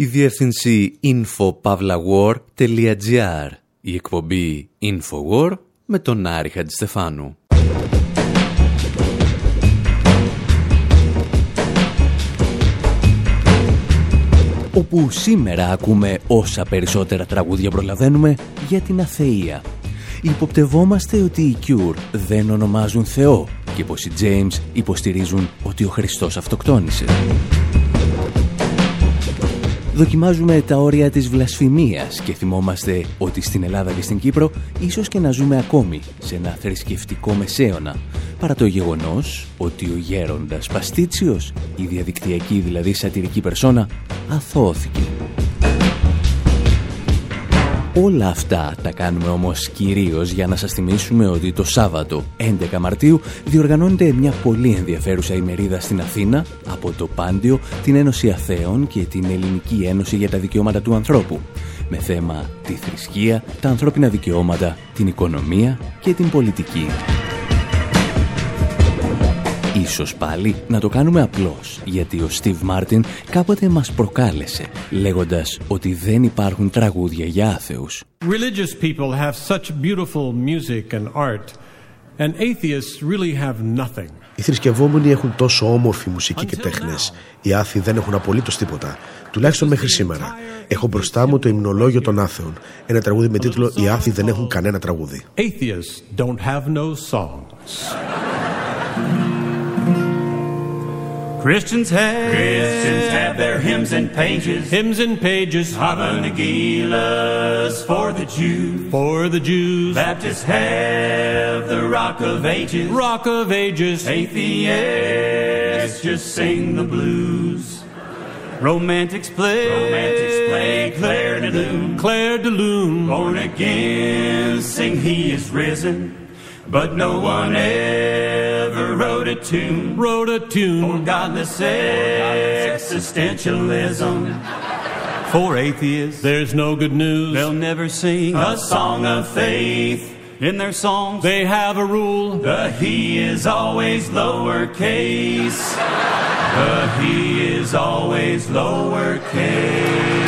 η διεύθυνση infopavlawar.gr, η εκπομπή Infowar με τον Άρη Χατζηστεφάνου. Όπου σήμερα ακούμε όσα περισσότερα τραγούδια προλαβαίνουμε για την αθεία. Υποπτευόμαστε ότι οι Cure δεν ονομάζουν Θεό και πως οι James υποστηρίζουν ότι ο Χριστός αυτοκτόνησε. Δοκιμάζουμε τα όρια της βλασφημίας και θυμόμαστε ότι στην Ελλάδα και στην Κύπρο ίσως και να ζούμε ακόμη σε ένα θρησκευτικό μεσαίωνα παρά το γεγονός ότι ο γέροντας Παστίτσιος, η διαδικτυακή δηλαδή σατυρική περσόνα, αθώθηκε. Όλα αυτά τα κάνουμε όμως κυρίως για να σας θυμίσουμε ότι το Σάββατο 11 Μαρτίου διοργανώνεται μια πολύ ενδιαφέρουσα ημερίδα στην Αθήνα από το Πάντιο, την Ένωση Αθέων και την Ελληνική Ένωση για τα Δικαιώματα του Ανθρώπου με θέμα τη θρησκεία, τα ανθρώπινα δικαιώματα, την οικονομία και την πολιτική. Ίσως πάλι να το κάνουμε απλώς, γιατί ο Στίβ Μάρτιν κάποτε μας προκάλεσε, λέγοντας ότι δεν υπάρχουν τραγούδια για άθεους. Religious people have such beautiful music and art, and atheists really have nothing. Οι θρησκευόμενοι έχουν τόσο όμορφη μουσική και τέχνες. Οι άθιοι δεν έχουν απολύτως τίποτα. Τουλάχιστον μέχρι σήμερα. Έχω μπροστά μου το υμνολόγιο των άθεων. Ένα τραγούδι με τίτλο «Οι άθιοι δεν έχουν κανένα τραγούδι». Atheists don't have no songs. Christians have Christians have their hymns and pages, hymns and pages, Havanagilahs for the Jews, for the Jews. Baptists have the Rock of Ages, Rock of Ages. Atheists just sing the blues. Romantics play, romantics play Claire de Lune, Claire de Lune. Born again, sing He is risen. But no one ever wrote a tune, wrote a tune for godless existentialism. For atheists, there's no good news. They'll never sing a song of faith. In their songs, they have a rule. The he is always lowercase. The he is always lowercase.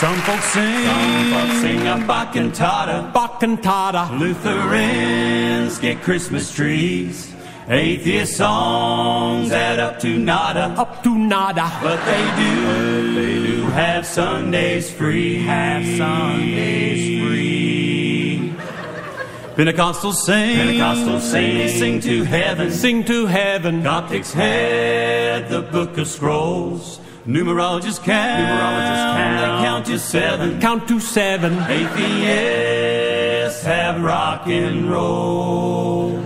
Some folks sing, some folks sing a Bacchantata, Bacchantata. Lutherans get Christmas trees. Atheist songs add up to nada, up to nada. But they do, they do have Sundays free, have Sundays free. Pentecostals sing, Pentecostals sing, they sing to heaven, sing to heaven. Coptics had the Book of Scrolls. Numerologists count. Numerologists count. They count to seven. Count to seven. Atheists have rock and roll.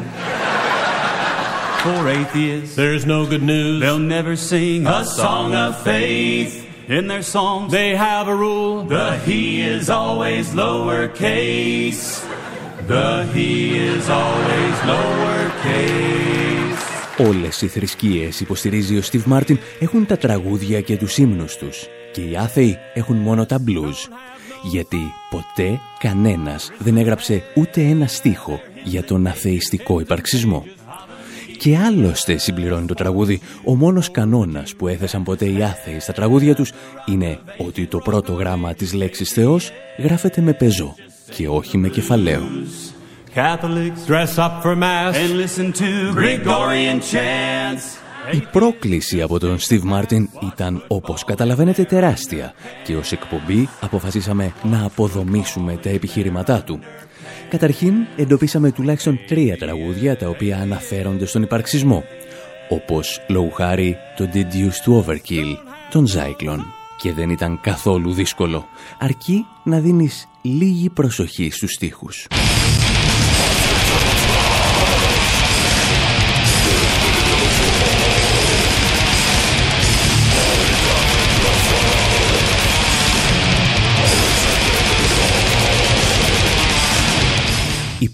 For atheists, there's no good news. They'll never sing a song of faith. In their songs, they have a rule. The he is always lowercase. The he is always lowercase. Όλες οι θρησκείες, υποστηρίζει ο Στίβ Μάρτιν, έχουν τα τραγούδια και τους ύμνους τους και οι άθεοι έχουν μόνο τα blues. Γιατί ποτέ κανένας δεν έγραψε ούτε ένα στίχο για τον αθεϊστικό υπαρξισμό. Και άλλωστε, συμπληρώνει το τραγούδι, ο μόνος κανόνας που έθεσαν ποτέ οι άθεοι στα τραγούδια τους είναι ότι το πρώτο γράμμα της λέξης Θεός γράφεται με πεζό και όχι με κεφαλαίο. Catholics dress up for mass and listen to Gregorian chants. Η πρόκληση από τον Steve Μάρτιν ήταν όπως καταλαβαίνετε τεράστια και ως εκπομπή αποφασίσαμε να αποδομήσουμε τα επιχειρηματά του. Καταρχήν εντοπίσαμε τουλάχιστον τρία τραγούδια τα οποία αναφέρονται στον υπαρξισμό όπως λόγου χάρη το Did Used to Overkill, τον Zyklon. Και δεν ήταν καθόλου δύσκολο, αρκεί να δίνεις λίγη προσοχή στους στίχους.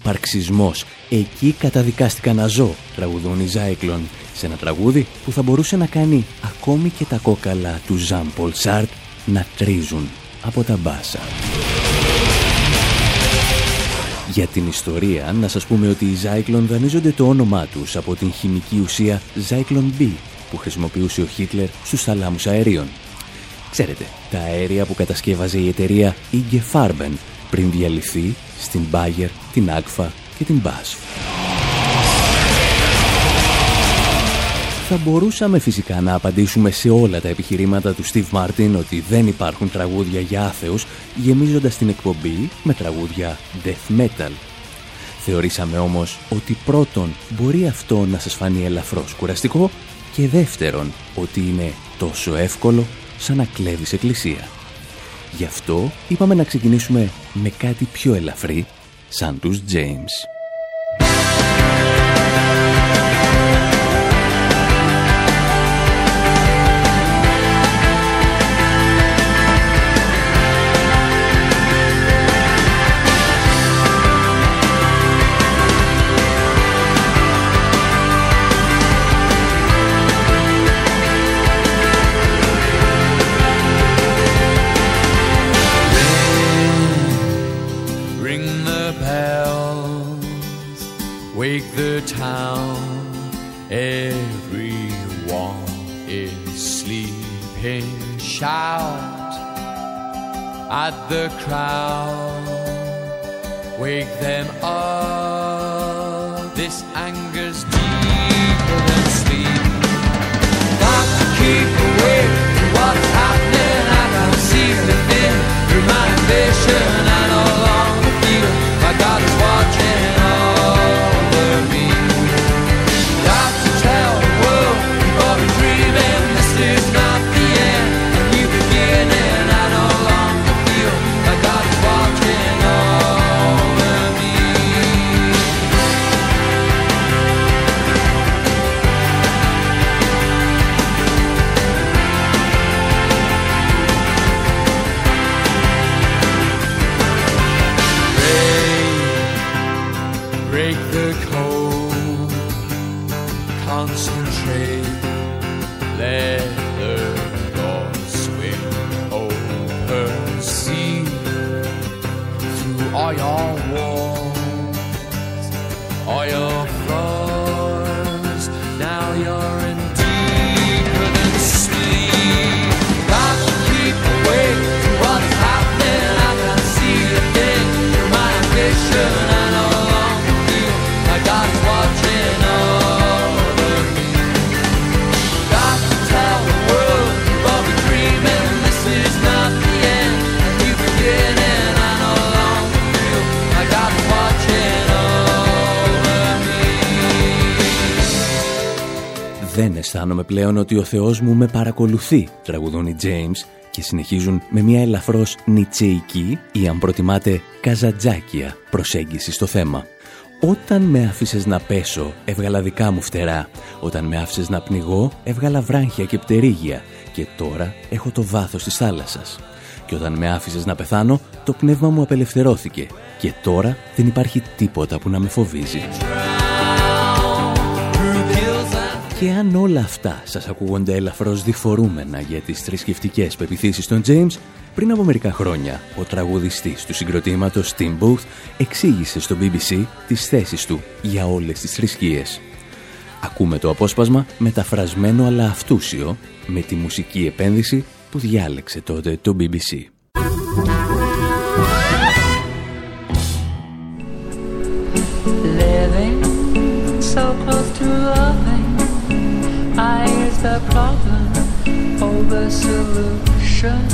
Υπαρξισμός. Εκεί καταδικάστηκα να ζω, τραγουδούν οι Ζάικλον, σε ένα τραγούδι που θα μπορούσε να κάνει ακόμη και τα κόκαλα του Ζαν Πολ Σάρτ να τρίζουν από τα μπάσα. Για την ιστορία, να σας πούμε ότι οι Zyklon δανείζονται το όνομά τους από την χημική ουσία Zyklon B, που χρησιμοποιούσε ο Χίτλερ στους θαλάμους αερίων. Ξέρετε, τα αέρια που κατασκεύαζε η εταιρεία Ige Farben πριν διαλυθεί στην Bayer, την Agfa και την BASF. Θα μπορούσαμε φυσικά να απαντήσουμε σε όλα τα επιχειρήματα του Steve Martin ότι δεν υπάρχουν τραγούδια για άθεους, γεμίζοντας την εκπομπή με τραγούδια death metal. Θεωρήσαμε όμως ότι πρώτον μπορεί αυτό να σας φανεί ελαφρώς κουραστικό και δεύτερον ότι είναι τόσο εύκολο σαν να κλέβεις εκκλησία. Γι' αυτό είπαμε να ξεκινήσουμε με κάτι πιο ελαφρύ, σαν τους James. At the crowd. Wake them up, αισθάνομαι πλέον ότι ο Θεός μου με παρακολουθεί, τραγουδούν οι James και συνεχίζουν με μια ελαφρώς νιτσεϊκή ή αν προτιμάτε καζατζάκια προσέγγιση στο θέμα. Όταν με άφησες να πέσω, έβγαλα δικά μου φτερά. Όταν με άφησες να πνιγώ, έβγαλα βράχια και πτερίγια. Και τώρα έχω το βάθος της θάλασσας. Και όταν με άφησες να πεθάνω, το πνεύμα μου απελευθερώθηκε. Και τώρα δεν υπάρχει τίποτα που να με φοβίζει. Και αν όλα αυτά σας ακούγονται ελαφρώς διφορούμενα για τις θρησκευτικές πεπιθήσεις των James, πριν από μερικά χρόνια, ο τραγουδιστής του συγκροτήματος Tim Booth εξήγησε στο BBC τις θέσεις του για όλες τις θρησκείες. Ακούμε το απόσπασμα μεταφρασμένο αλλά αυτούσιο με τη μουσική επένδυση που διάλεξε τότε το BBC. Living so close to loving, I is the problem. Oh, the solution.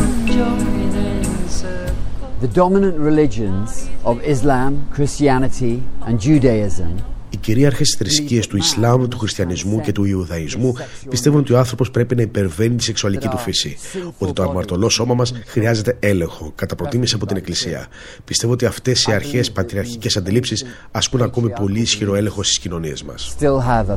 The dominant religions of Islam, Christianity, and Judaism Οι κυρίαρχες θρησκείες του Ισλάμ, του Χριστιανισμού και του Ιουδαϊσμού πιστεύουν ότι ο άνθρωπος πρέπει να υπερβαίνει τη σεξουαλική του φύση. Ότι το αμαρτωλό σώμα μας χρειάζεται έλεγχο, κατά προτίμηση από την Εκκλησία. Πιστεύω ότι αυτές οι αρχαίες πατριαρχικές αντιλήψεις ασκούν ακόμη πολύ ισχυρό έλεγχο στις κοινωνίες μας. still have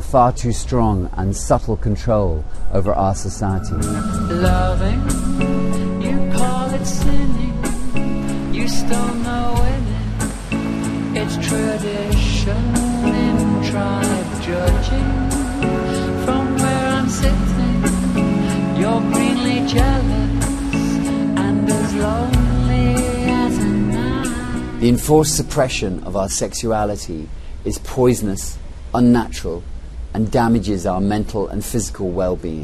The enforced suppression of our sexuality is poisonous, unnatural,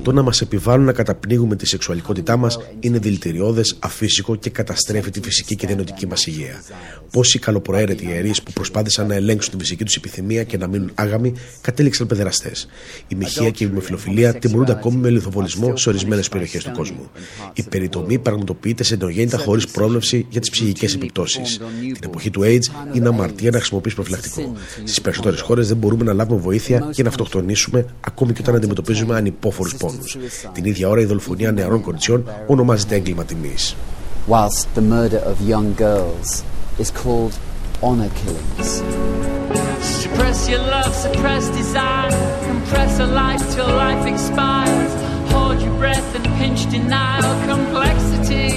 Το να μας επιβάλλουν να καταπνίγουμε τη σεξουαλικότητά μας είναι δηλητηριώδες, αφύσικο και καταστρέφει τη φυσική και διανοητική μας υγεία. Πόσοι καλοπροαίρετοι ιερείς που προσπάθησαν να ελέγξουν τη φυσική τους επιθυμία και να μείνουν άγαμοι κατέληξαν παιδεραστές. Η μοιχεία και η δημοφιλοφιλία τιμωρούνται ακόμη με λιθοβολισμό σε ορισμένες περιοχές του κόσμου. Η περιτομή πραγματοποιείται σε νεογέννητα χωρίς πρόβλεψη για τις ψυχικές επιπτώσεις. Την εποχή του AIDS είναι αμαρτία να χρησιμοποιείς προφυλακτικό. Στις περισσότερες χώρες δεν μπορούμε να λάβουμε βοήθεια για να αυτοκτονήσουμε ακόμη και όταν αντιμετωπίζουμε ανυπόφορου πόνου. Την ίδια ώρα η δολοφονία νεαρών κοριτσιών ονομάζεται έγκλημα τιμή. Whilst the murder of young girls is called honor killings. Suppress your love, suppress desire, compress a life till life expires. Hold your breath and pinch denial, complexity.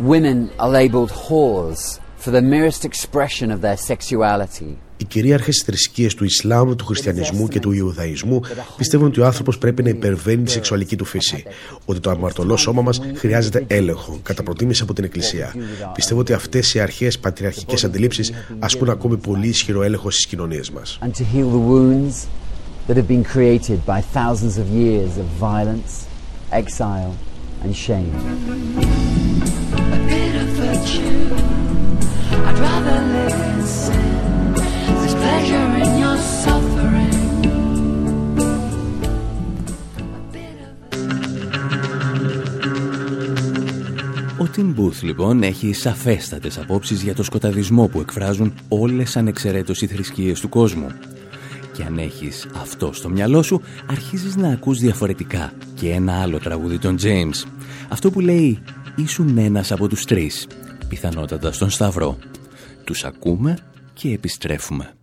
Women are labeled whores for the merest expression of their sexuality. Οι κυρίαρχες θρησκείες του Ισλάμ, του Χριστιανισμού και του Ιουδαϊσμού πιστεύουν ότι ο άνθρωπος πρέπει να υπερβαίνει τη σεξουαλική του φύση. Ότι το αμαρτωλό σώμα μας χρειάζεται έλεγχο, κατά προτίμηση από την Εκκλησία. Πιστεύω ότι αυτές οι αρχαίε πατριαρχικές αντιλήψεις ασκούν ακόμη πολύ ισχυρό έλεγχο στις κοινωνίες μας. I'd rather live Ο Τιν Μπούθ λοιπόν έχει σαφέστατες απόψεις για το σκοταδισμό που εκφράζουν όλες ανεξαιρέτως οι θρησκείες του κόσμου. Και αν έχεις αυτό στο μυαλό σου, αρχίζεις να ακούς διαφορετικά και ένα άλλο τραγούδι των James. Αυτό που λέει «Ήσουν ένας από τους τρεις», πιθανότατα στον Σταυρό. Τους ακούμε και επιστρέφουμε.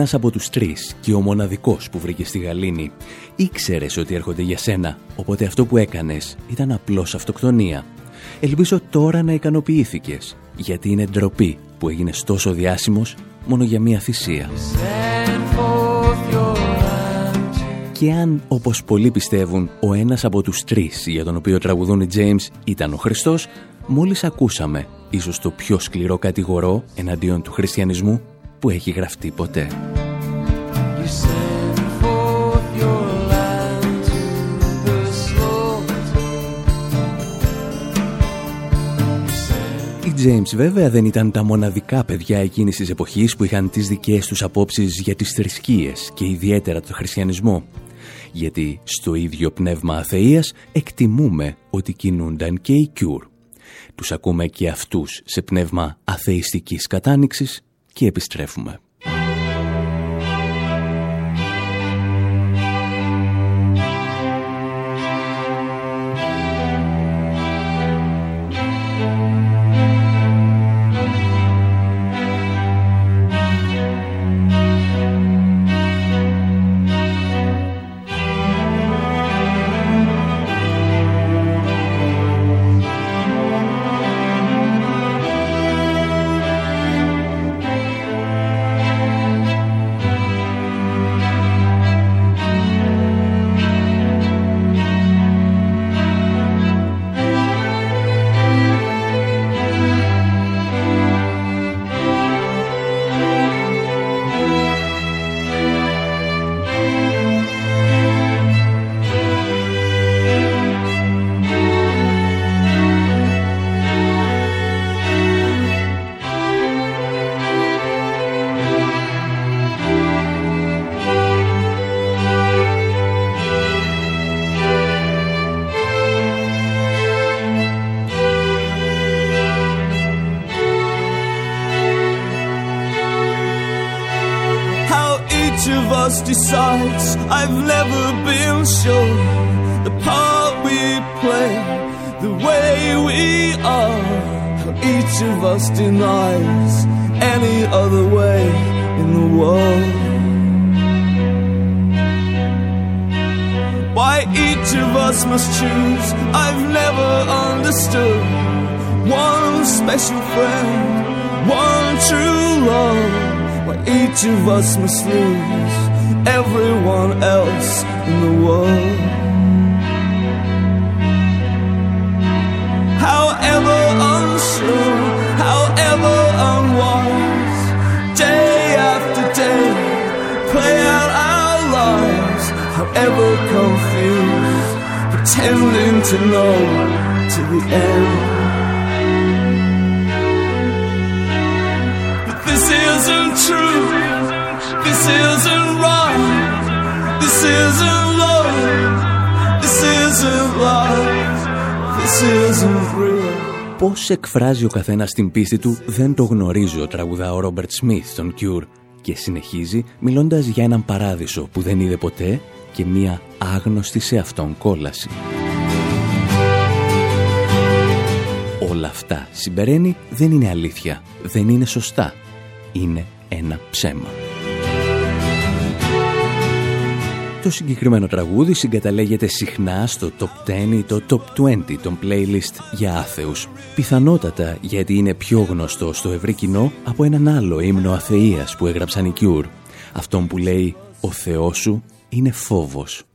Ένας από τους τρεις και ο μοναδικός που βρήκε στη Γαλήνη. Ήξερες ότι έρχονται για σένα, οπότε αυτό που έκανες ήταν απλώς αυτοκτονία. Ελπίζω τώρα να ικανοποιήθηκες, γιατί είναι ντροπή που έγινες τόσο διάσημος μόνο για μία θυσία. Και αν, όπως πολλοί πιστεύουν, ο ένας από τους τρεις για τον οποίο τραγουδούν οι James ήταν ο Χριστός, μόλις ακούσαμε ίσως το πιο σκληρό κατηγορό εναντίον του χριστιανισμού που έχει γραφτεί ποτέ. Οι James βέβαια δεν ήταν τα μοναδικά παιδιά εκείνης της εποχής που είχαν τις δικές τους απόψεις για τις θρησκείες και ιδιαίτερα το χριστιανισμό. Γιατί στο ίδιο πνεύμα αθείας εκτιμούμε ότι κινούνταν και οι Cure. Τους ακούμε και αυτούς σε πνεύμα αθεϊστικής κατάνοιξης και επιστρέφουμε. each of us must choose. I've never understood one special friend, one true love. Why each of us must lose everyone else in the world. However unsure, however unwise, day after day, play out. Our lives, however confused, pretending to know to the end. But this isn't true. This isn't right. This isn't love. This isn't life. This isn't real. Πώς εκφράζει ο καθένας την πίστη του δεν το γνωρίζω, τραγουδά ο Ρόμπερτ Σμιθ στον Cure και συνεχίζει μιλώντας για έναν παράδεισο που δεν είδε ποτέ και μία άγνωστη σε αυτόν κόλαση. Όλα αυτά συμπεραίνει δεν είναι αλήθεια, δεν είναι σωστά, είναι ένα ψέμα. Το συγκεκριμένο τραγούδι συγκαταλέγεται συχνά στο top 10 ή το top 20 των playlist για άθεους. Πιθανότατα γιατί είναι πιο γνωστό στο ευρύ κοινό από έναν άλλο ύμνο αθείας που έγραψαν οι Cure. Αυτόν που λέει «Ο Θεός σου είναι φόβος».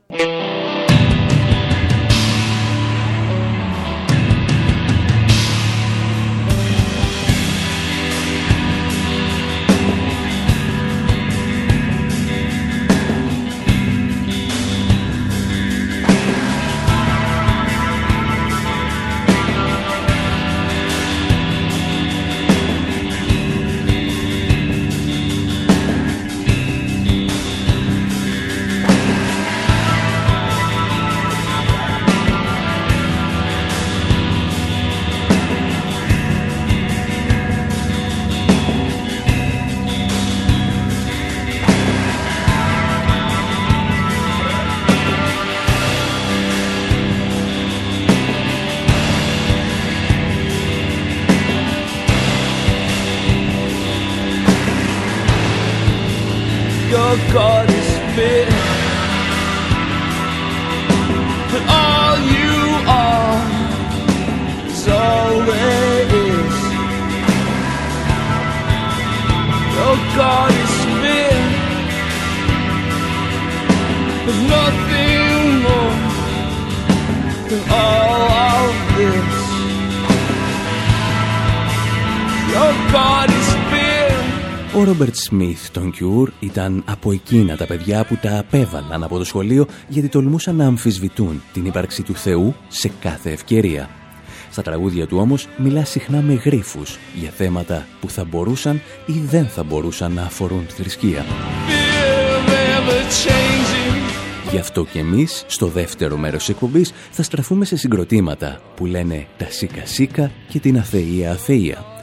Ρόμπερτ Σμιθ των Cure ήταν από εκείνα τα παιδιά που τα απέβαλαν από το σχολείο γιατί τολμούσαν να αμφισβητούν την ύπαρξη του Θεού σε κάθε ευκαιρία. Στα τραγούδια του όμως μιλά συχνά με γρίφους για θέματα που θα μπορούσαν ή δεν θα μπορούσαν να αφορούν τη θρησκεία. Fear never changing. Γι' αυτό και εμείς, στο δεύτερο μέρος της εκπομπής, θα στραφούμε σε συγκροτήματα που λένε τα σίκα σίκα και την αθεία αθεία.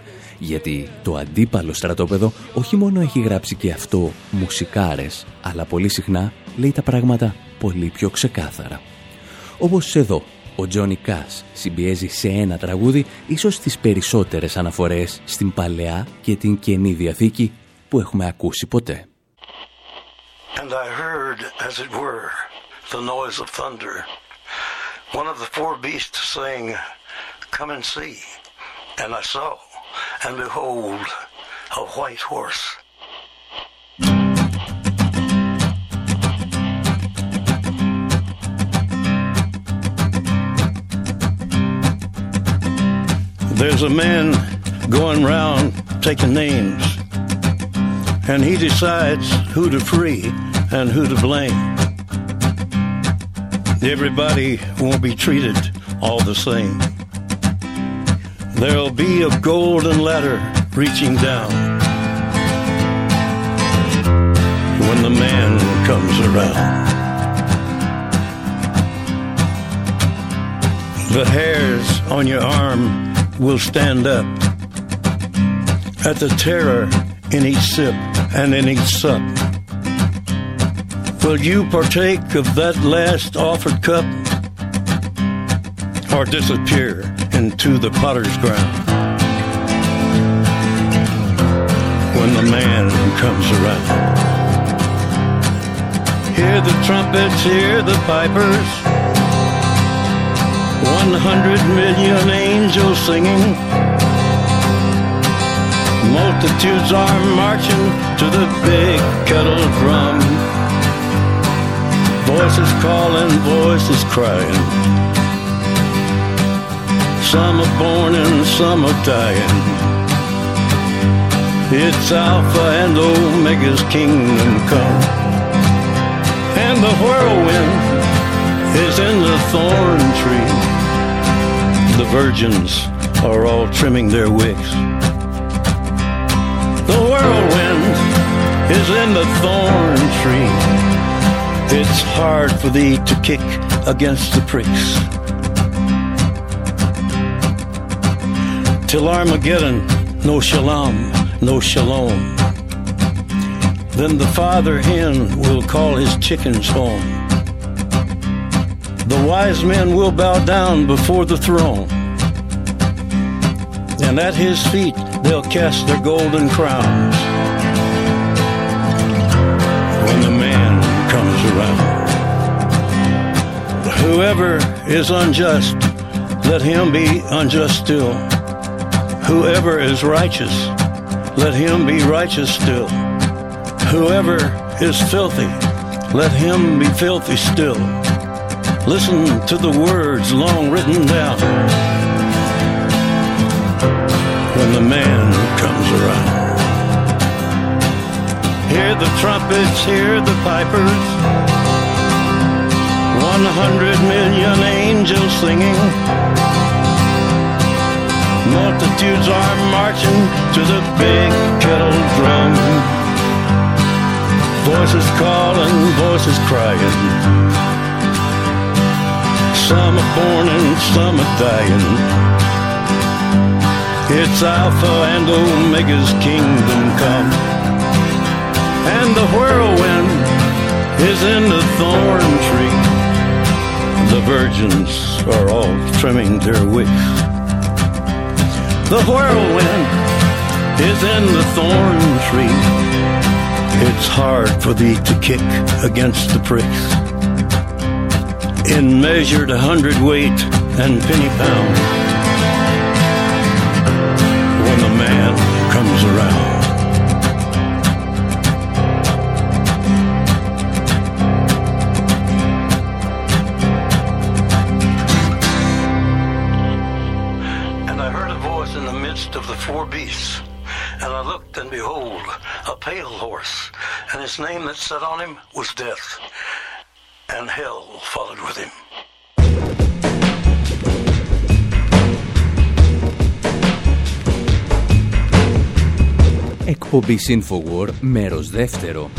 Γιατί το αντίπαλο στρατόπεδο όχι μόνο έχει γράψει και αυτό μουσικάρες, αλλά πολύ συχνά λέει τα πράγματα πολύ πιο ξεκάθαρα. Όπως εδώ, ο Τζόνι Κάς συμπιέζει σε ένα τραγούδι ίσως τις περισσότερες αναφορές στην Παλαιά και την Καινή Διαθήκη που έχουμε ακούσει ποτέ. And I heard, as it were, the noise of thunder. One of the four beasts saying, Come and see. And I saw, and behold, a white horse. There's a man going round taking names and he decides who to free and who to blame. Everybody won't be treated all the same. There'll be a golden ladder reaching down when the man comes around. The hairs on your arm will stand up at the terror in each sip and in each sup. Will you partake of that last offered cup or disappear into the potter's ground when the man comes around? Hear the trumpets, hear the pipers, one hundred million angels singing. Multitudes are marching to the big kettle drum. Voices calling, voices crying. Some are born and some are dying. It's Alpha and Omega's kingdom come. And the whirlwind is in the thorn tree. The virgins are all trimming their wicks. The whirlwind is in the thorn tree. It's hard for thee to kick against the pricks. Till Armageddon, no shalom, no shalom. Then the father hen will call his chickens home. The wise men will bow down before the throne. And at his feet they'll cast their golden crowns when the man comes around. Whoever is unjust, let him be unjust still. Whoever is righteous, let him be righteous still. Whoever is filthy, let him be filthy still. Listen to the words long written down when the man comes around. Hear the trumpets, hear the pipers. One hundred million angels singing. Multitudes are marching to the big kettle drum. Voices calling, voices crying. Some are born and some are dying. It's Alpha and Omega's kingdom come. And the whirlwind is in the thorn tree. The virgins are all trimming their wicks. The whirlwind is in the thorn tree. It's hard for thee to kick against the pricks. In measured hundredweight and penny pound, when the man comes around. His name that sat on him was Death, and hell followed with him. Εκπομπή Infowar, μέρος δεύτερο.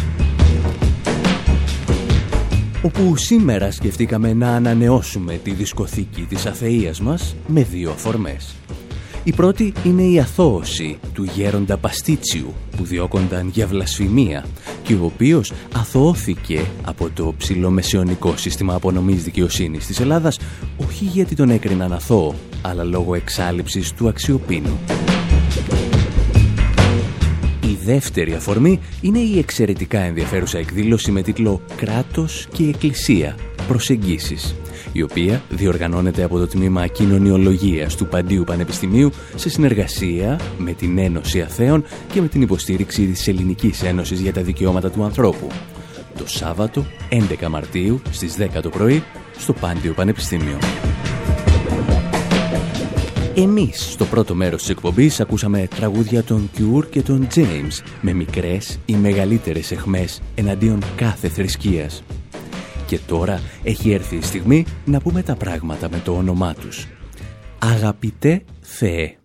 Όπου σήμερα σκεφτήκαμε να ανανεώσουμε τη δισκοθήκη της αθείας μας με δύο αφορμές. Η πρώτη είναι η αθώωση του γέροντα Παστίτσιου που διώκονταν για βλασφημία και ο οποίος αθωώθηκε από το ψηλομεσαιωνικό σύστημα απονομής δικαιοσύνης της Ελλάδας όχι γιατί τον έκριναν αθώο, αλλά λόγω εξάλληψης του αξιοπίνου. Η δεύτερη αφορμή είναι η εξαιρετικά ενδιαφέρουσα εκδήλωση με τίτλο «Κράτος και Εκκλησία. Προσεγγίσεις» η οποία διοργανώνεται από το Τμήμα Κοινωνιολογίας του Παντίου Πανεπιστημίου σε συνεργασία με την Ένωση Αθέων και με την υποστήριξη της Ελληνικής Ένωσης για τα Δικαιώματα του Ανθρώπου. Το Σάββατο 11 Μαρτίου στις 10 το πρωί στο Πάντιο Πανεπιστήμιο. Εμείς στο πρώτο μέρος της εκπομπής ακούσαμε τραγούδια των Cure και των James με μικρές ή μεγαλύτερες εχμές εναντίον κάθε θρησκείας. Και τώρα έχει έρθει η στιγμή να πούμε τα πράγματα με το όνομά τους. Αγαπητέ Θεέ.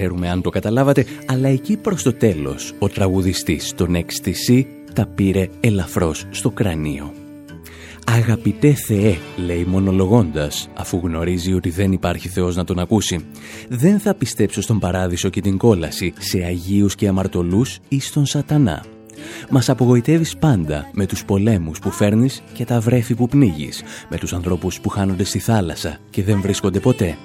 Ξέρουμε αν το καταλάβατε, αλλά εκεί προς το τέλος ο τραγουδιστής των XTC τα πήρε ελαφρώς στο κρανίο. «Αγαπητέ Θεέ», λέει μονολογώντας, αφού γνωρίζει ότι δεν υπάρχει Θεός να τον ακούσει. «Δεν θα πιστέψω στον παράδεισο και την κόλαση, σε αγίους και αμαρτωλούς ή στον σατανά. Μας απογοητεύεις πάντα με τους πολέμους που φέρνεις και τα βρέφη που πνίγεις, με τους ανθρώπους που χάνονται στη θάλασσα και δεν βρίσκονται ποτέ.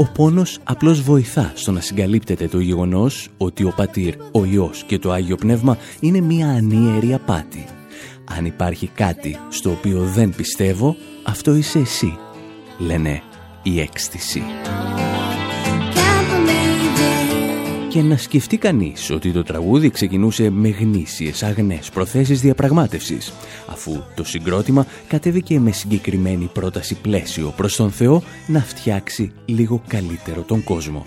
Ο πόνος απλώς βοηθά στο να συγκαλύπτεται το γεγονός ότι ο Πατήρ, ο Υιός και το Άγιο Πνεύμα είναι μία ανίερη απάτη. Αν υπάρχει κάτι στο οποίο δεν πιστεύω, αυτό είσαι εσύ, λένε η έκστηση. Και να σκεφτεί κανείς ότι το τραγούδι ξεκινούσε με γνήσιες αγνές προθέσεις διαπραγμάτευσης, αφού το συγκρότημα κατέβηκε με συγκεκριμένη πρόταση πλαίσιο προς τον Θεό να φτιάξει λίγο καλύτερο τον κόσμο.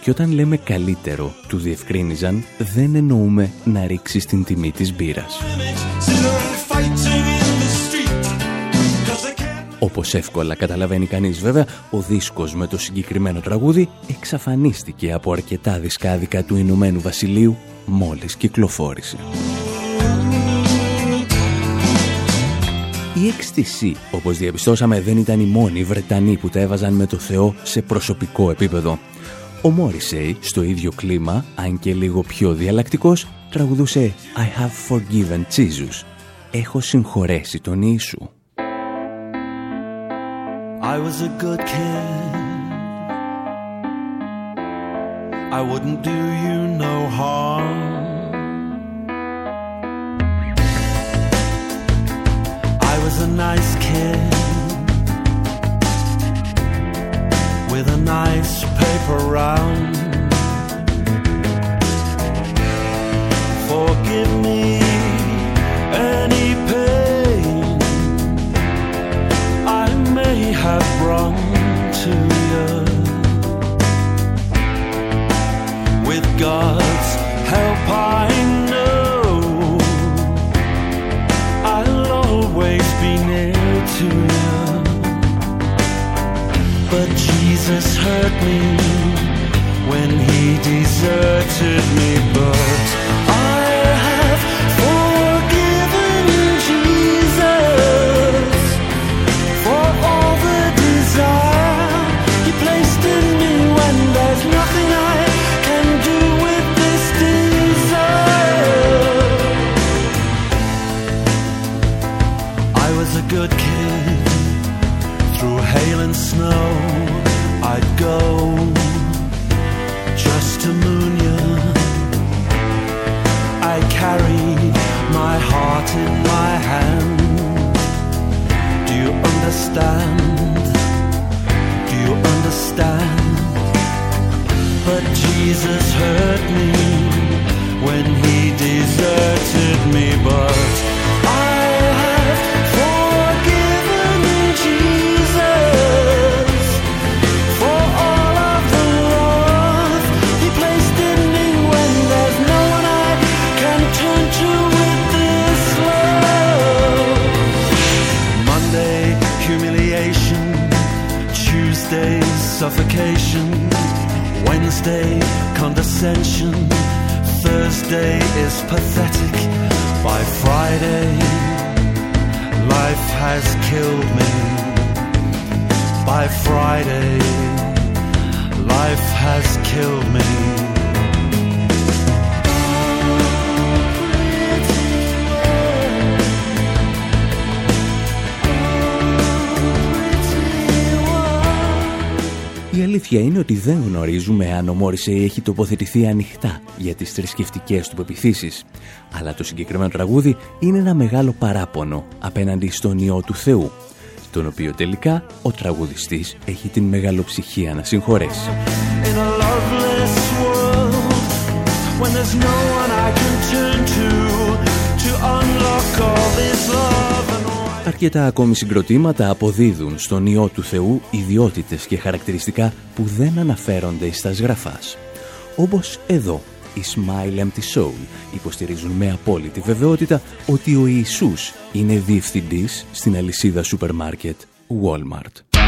Και όταν λέμε καλύτερο, του διευκρίνιζαν, δεν εννοούμε να ρίξει την τιμή της μπύρας. Όπως εύκολα καταλαβαίνει κανείς βέβαια, ο δίσκος με το συγκεκριμένο τραγούδι εξαφανίστηκε από αρκετά δισκάδικα του Ηνωμένου Βασιλείου μόλις κυκλοφόρησε. Η XTC, όπως διαπιστώσαμε, δεν ήταν οι μόνοι Βρετανοί που τα έβαζαν με το Θεό σε προσωπικό επίπεδο. Ο Μόρισεϊ, στο ίδιο κλίμα, αν και λίγο πιο διαλλακτικός, τραγουδούσε «I have forgiven Jesus». «Έχω συγχωρέσει τον Ιησού». I was a good kid. I wouldn't do you no harm. I was a nice kid with a nice paper round. Forgive me any have brought to you. With God's help, I know I'll always be near to you. But Jesus hurt me when he deserted me. But snow. I'd go just to moon you. I carried my heart in my hand. Do you understand? Do you understand? But Jesus hurt me when he condescension. Thursday is pathetic. By Friday, life has killed me. By Friday, life has killed me. Αλήθεια είναι ότι δεν γνωρίζουμε αν ο Μόρισεϊ έχει τοποθετηθεί ανοιχτά για τις θρησκευτικές του πεπιθήσεις. Αλλά το συγκεκριμένο τραγούδι είναι ένα μεγάλο παράπονο απέναντι στον Υιό του Θεού, τον οποίο τελικά ο τραγουδιστής έχει την μεγαλοψυχία να συγχωρέσει. in a loveless world when there's no one I can turn to to unlock all this love and why Αρκετά ακόμη συγκροτήματα αποδίδουν στον Υιό του Θεού ιδιότητες και χαρακτηριστικά που δεν αναφέρονται στα σγραφάς. Όπως εδώ, οι Smile Empty Soul υποστηρίζουν με απόλυτη βεβαιότητα ότι ο Ιησούς είναι διευθυντής στην αλυσίδα σούπερ μάρκετ Walmart.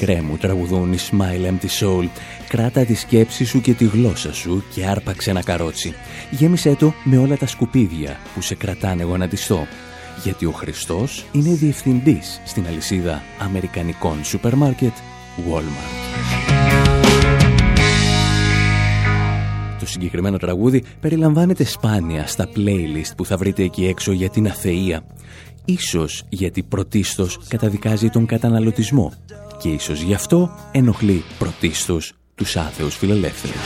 Μικρέ μου τραγουδούν η Smile Empty Soul. Κράτα τη σκέψη σου και τη γλώσσα σου και άρπαξε ένα καρότσι. Γέμισε το με όλα τα σκουπίδια που σε κρατάνε γονατιστό. Γιατί ο Χριστός είναι διευθυντής στην αλυσίδα αμερικανικών σούπερ μάρκετ Walmart. Το συγκεκριμένο τραγούδι περιλαμβάνεται σπάνια στα playlist που θα βρείτε εκεί έξω για την αθεία. Ίσως γιατί πρωτίστως καταδικάζει τον καταναλωτισμό και ίσως γι' αυτό ενοχλεί πρωτίστως τους άθεους φιλελεύθερους.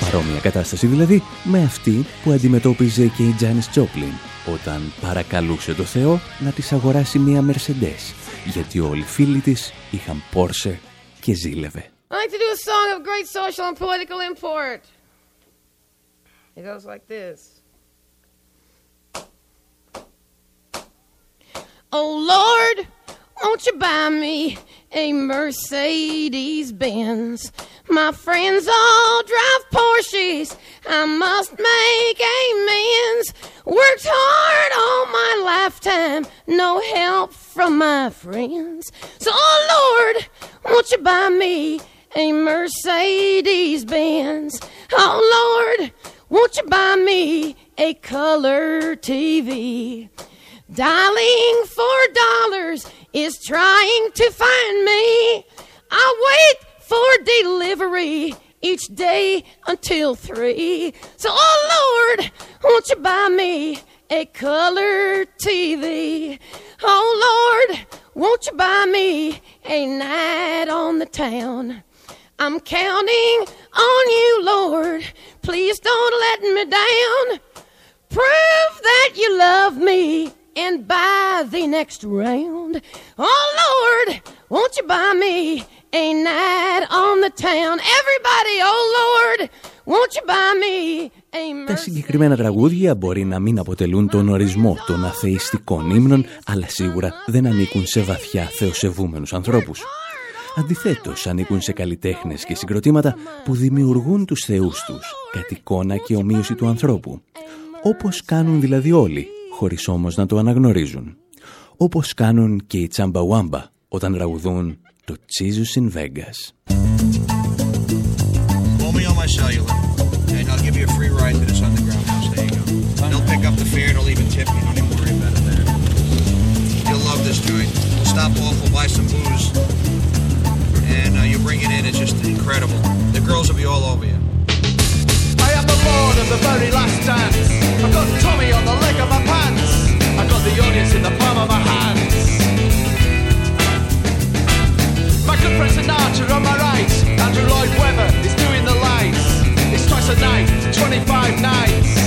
Παρόμοια κατάσταση δηλαδή με αυτή που αντιμετώπιζε και η Τζάνις Τζόπλιν όταν παρακαλούσε το Θεό να της αγοράσει μία Mercedes γιατί όλοι οι φίλοι της είχαν Porsche και ζήλευε. I like to do a song of great social and political import. It goes like this. Oh Lord, won't you buy me a Mercedes Benz? My friends all drive Porsches. I must make amends. Worked hard all my lifetime, no help from my friends. So, oh Lord, won't you buy me a Mercedes Benz? Oh Lord, won't you buy me a color TV? Dialing for dollars is trying to find me. I wait for delivery each day until three. So, oh Lord, won't you buy me a color TV? Oh Lord, won't you buy me a night on the town? I'm counting on you, Lord. Please don't let me down. Prove that you love me and buy the next round. Oh Lord, won't you buy me a night on the town? Everybody, oh Lord, won't you buy me a Τα συγκεκριμένα τραγούδια μπορεί να μην αποτελούν τον ορισμό των αθεϊστικών ύμνων, αλλά σίγουρα δεν ανήκουν σε βαθιά θεοσεβούμενους ανθρώπους. Αντιθέτως, ανήκουν σε καλλιτέχνες και συγκροτήματα που δημιουργούν τους θεούς τους, κατ' εικόνα και ομοίωση του ανθρώπου. Όπως κάνουν δηλαδή όλοι, χωρίς όμως να το αναγνωρίζουν. Όπως κάνουν και οι Τσαμπαουάμπα όταν τραγουδούν το Jesus in Vegas. Call me on my cellular, and I'll give you a free ride to this underground house. There you go. They'll pick up the fare, they'll even tip you. Don't even worry about it, man. You'll love this joint. We'll stop off, we'll buy some booze, and uh, you'll bring it in. It's just incredible. The girls will be all over you. Lord of the very last dance. I've got Tommy on the leg of my pants. I've got the audience in the palm of my hands. My good friend Sinatra on my right. Andrew Lloyd Webber is doing the lights. It's twice a night, 25 nights.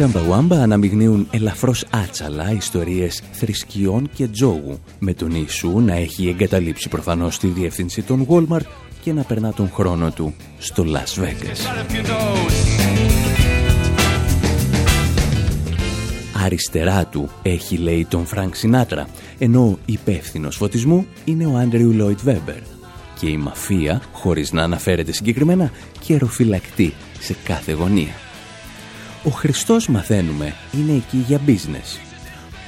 Chumbawamba αναμειγνύουν ελαφρώς άτσαλα ιστορίες θρησκειών και τζόγου, με τον Ιησού να έχει εγκαταλείψει προφανώς τη διεύθυνση των Walmart και να περνά τον χρόνο του στο Las Vegas. Right up your nose. Αριστερά του έχει λέει τον Φρανκ Σινάτρα, ενώ υπεύθυνος φωτισμού είναι ο Άντριου Λόιντ Βέμπερ. Και η μαφία, χωρίς να αναφέρεται συγκεκριμένα, καιροφυλακτεί σε κάθε γωνία. Ο Χριστός μαθαίνουμε είναι εκεί για business.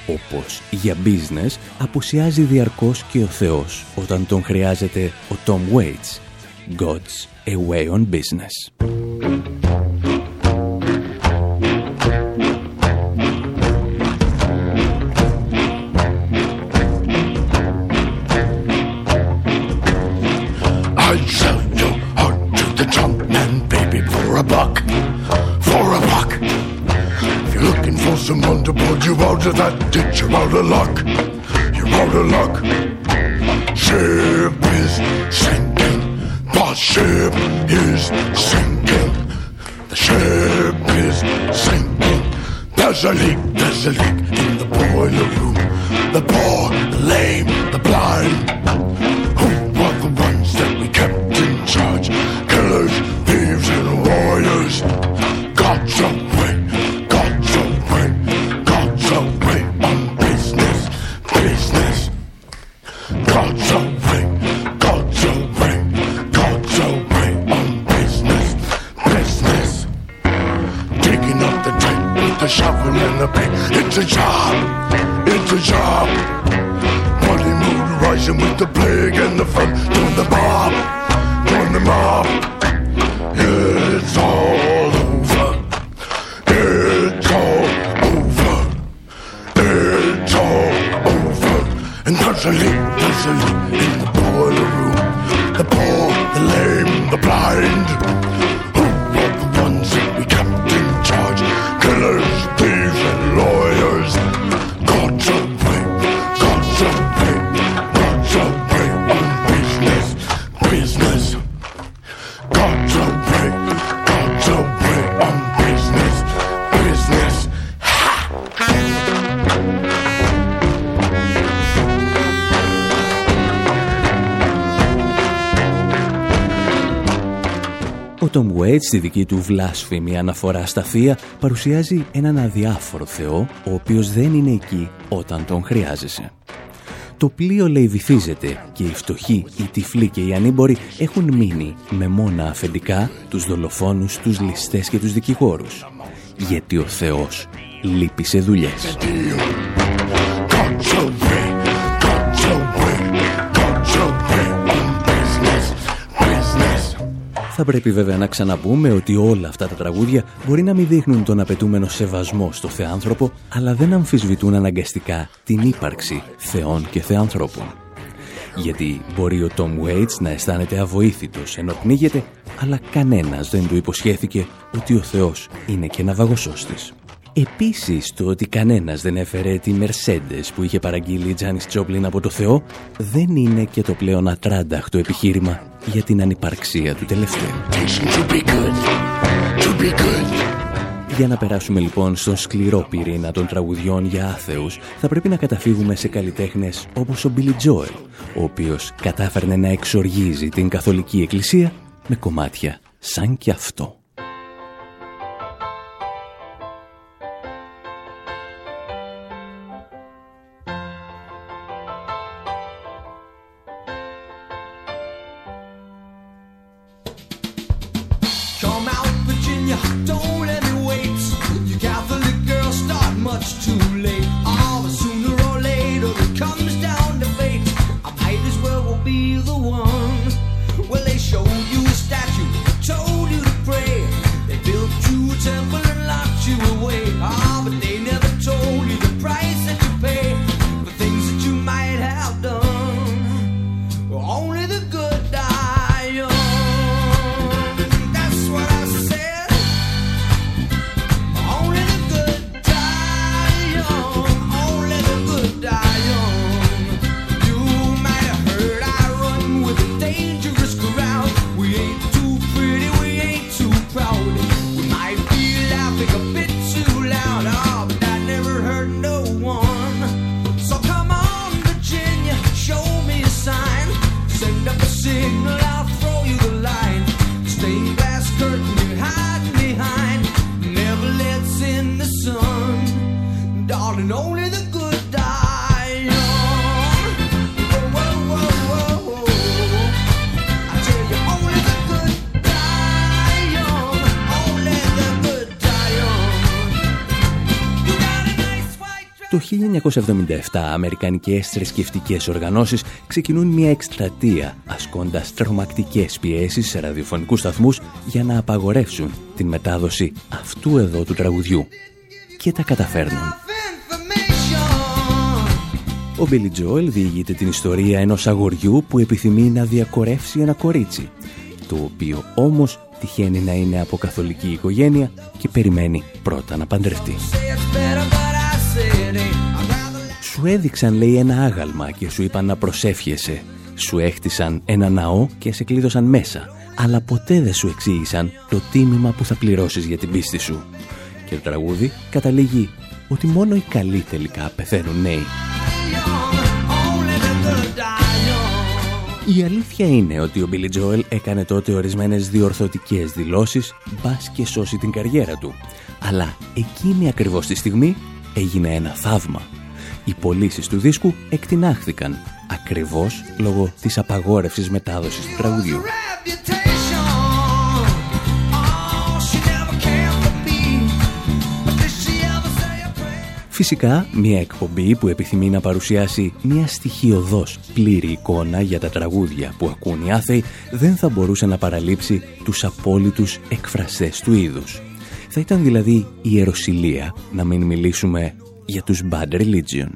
Όπως για business απουσιάζει διαρκώς και ο Θεός όταν τον χρειάζεται ο Tom Waits. God's away on business. Out of luck. You're out of luck. Ship is sinking. The ship is sinking. The ship is sinking. There's a leak, there's a leak in the boiler room. The poor, Ο Tom Waits στη δική του βλάσφημη αναφορά στα θεία παρουσιάζει έναν αδιάφορο θεό ο οποίος δεν είναι εκεί όταν τον χρειάζεσαι. Το πλοίο λέει βυθίζεται και οι φτωχοί, οι τυφλοί και οι ανήμποροι έχουν μείνει με μόνα αφεντικά τους δολοφόνους, τους ληστές και τους δικηγόρους. Γιατί ο Θεός λείπει σε δουλειές. Θα πρέπει βέβαια να ξαναπούμε ότι όλα αυτά τα τραγούδια μπορεί να μην δείχνουν τον απαιτούμενο σεβασμό στο θεάνθρωπο, αλλά δεν αμφισβητούν αναγκαστικά την ύπαρξη θεών και θεάνθρωπων. Γιατί μπορεί ο Tom Waits να αισθάνεται αβοήθητος ενώ πνίγεται, αλλά κανένας δεν του υποσχέθηκε ότι ο Θεός είναι και ναυαγοσώστης. Επίσης, το ότι κανένας δεν έφερε τη Mercedes που είχε παραγγείλει η Τζάνις Τζόπλιν από το Θεό δεν είναι και το πλέον ατράνταχτο επιχείρημα για την ανυπαρξία του τελευταίου. To be good, to be good. Για να περάσουμε λοιπόν στον σκληρό πυρήνα των τραγουδιών για άθεους, θα πρέπει να καταφύγουμε σε καλλιτέχνες όπως ο Billy Joel, ο οποίος κατάφερνε να εξοργίζει την καθολική εκκλησία με κομμάτια σαν και αυτό. 1977 αμερικανικές θρησκευτικές οργανώσεις ξεκινούν μια εκστρατεία ασκώντας τρομακτικές πιέσεις σε ραδιοφωνικούς σταθμούς για να απαγορεύσουν την μετάδοση αυτού εδώ του τραγουδιού. Και τα καταφέρνουν. Ο Billy Joel διηγείται την ιστορία ενός αγοριού που επιθυμεί να διακορεύσει ένα κορίτσι, το οποίο όμως τυχαίνει να είναι από καθολική οικογένεια και περιμένει πρώτα να παντρευτεί. Σου έδειξαν, λέει, ένα άγαλμα και σου είπαν να προσεύχεσαι Σου έχτισαν ένα ναό και σε κλείδωσαν μέσα, αλλά ποτέ δεν σου εξήγησαν το τίμημα που θα πληρώσεις για την πίστη σου. Και το τραγούδι καταλήγει ότι μόνο οι καλοί τελικά πεθαίνουν νέοι. Η αλήθεια είναι ότι ο Billy Joel έκανε τότε ορισμένες διορθωτικές δηλώσεις μπας και σώσει την καριέρα του. Αλλά εκείνη ακριβώς τη στιγμή έγινε ένα θαύμα. Οι πωλήσεις του δίσκου εκτινάχθηκαν ακριβώς λόγω της απαγόρευσης μετάδοσης του τραγουδιού. Φυσικά, μια εκπομπή που επιθυμεί να παρουσιάσει μια στοιχειοδός πλήρη εικόνα για τα τραγούδια που ακούν οι άθεοι δεν θα μπορούσε να παραλείψει τους απόλυτους εκφραστές του είδους. Θα ήταν δηλαδή ιεροσιλία να μην μιλήσουμε για τους Bad Religion.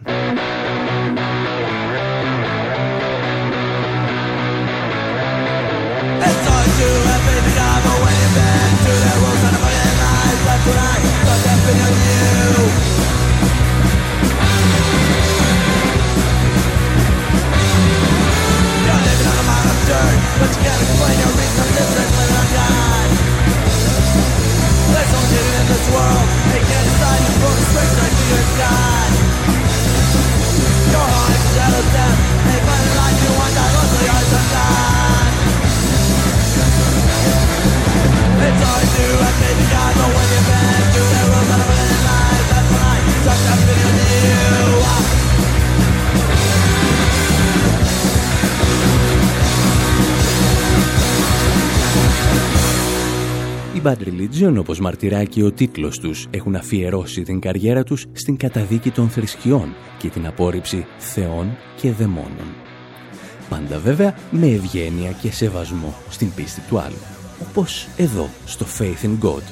Bad Religion, όπως μαρτυράει και ο τίτλος τους, έχουν αφιερώσει την καριέρα τους στην καταδίκη των θρησκειών και την απόρριψη θεών και δαιμόνων. Πάντα βέβαια με ευγένεια και σεβασμό στην πίστη του άλλου. Όπως εδώ, στο Faith in God.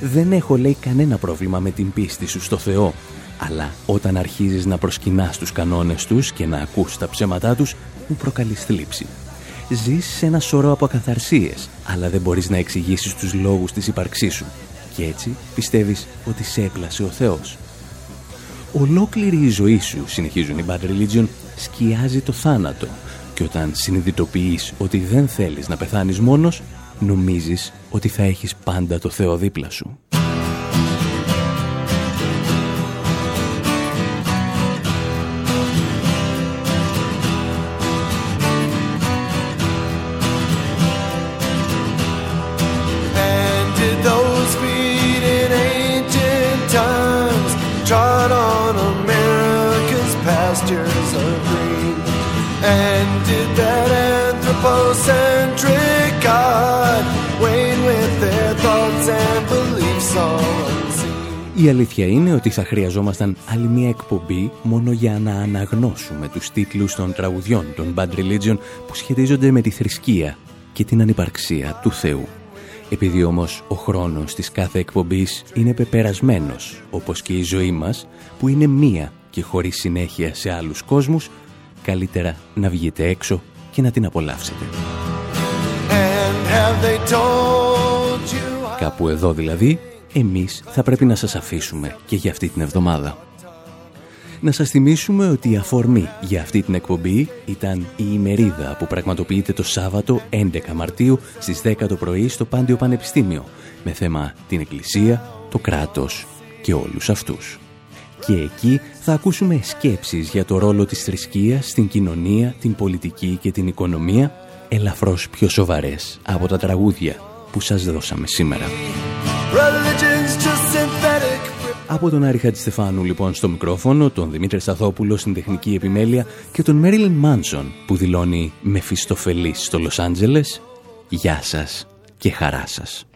Δεν έχω λέει κανένα πρόβλημα με την πίστη σου στο Θεό, αλλά όταν αρχίζεις να προσκυνάς τους κανόνες τους και να ακούς τα ψέματά τους, μου προκαλείς θλίψη. Ζεις σε ένα σωρό από ακαθαρσίες, αλλά δεν μπορείς να εξηγήσεις τους λόγους της ύπαρξής σου. Και έτσι πιστεύεις ότι σε έπλασε ο Θεός. Ολόκληρη η ζωή σου, συνεχίζουν οι Bad Religion, σκιάζει το θάνατο. Και όταν συνειδητοποιείς ότι δεν θέλεις να πεθάνεις μόνος, νομίζεις ότι θα έχεις πάντα το Θεό δίπλα σου. Η αλήθεια είναι ότι θα χρειαζόμασταν άλλη μια εκπομπή μόνο για να αναγνώσουμε τους τίτλους των τραγουδιών των Bad Religion που σχετίζονται με τη θρησκεία και την ανυπαρξία του Θεού. Επειδή όμως ο χρόνος της κάθε εκπομπής είναι πεπερασμένος, όπως και η ζωή μας, που είναι μία και χωρίς συνέχεια σε άλλους κόσμους, καλύτερα να βγείτε έξω και να την απολαύσετε. And have they told you Κάπου εδώ δηλαδή, εμείς θα πρέπει να σας αφήσουμε και για αυτή την εβδομάδα. Να σας θυμίσουμε ότι η αφορμή για αυτή την εκπομπή ήταν η ημερίδα που πραγματοποιείται το Σάββατο 11 Μαρτίου στις 10 το πρωί στο Πάντιο Πανεπιστήμιο με θέμα την Εκκλησία, το κράτος και όλους αυτούς. Και εκεί θα ακούσουμε σκέψεις για το ρόλο της θρησκείας στην κοινωνία, την πολιτική και την οικονομία ελαφρώς πιο σοβαρές από τα τραγούδια που σας δώσαμε σήμερα. Religion's just synthetic? Από τον Άρη Χατζηστεφάνου λοιπόν στο μικρόφωνο, τον Δημήτρη Σταθόπουλο στην τεχνική επιμέλεια και τον Μέριλιν Μάνσον που δηλώνει με φιστοφελής στο Λος Άντζελες «Γεια σας και χαρά σας».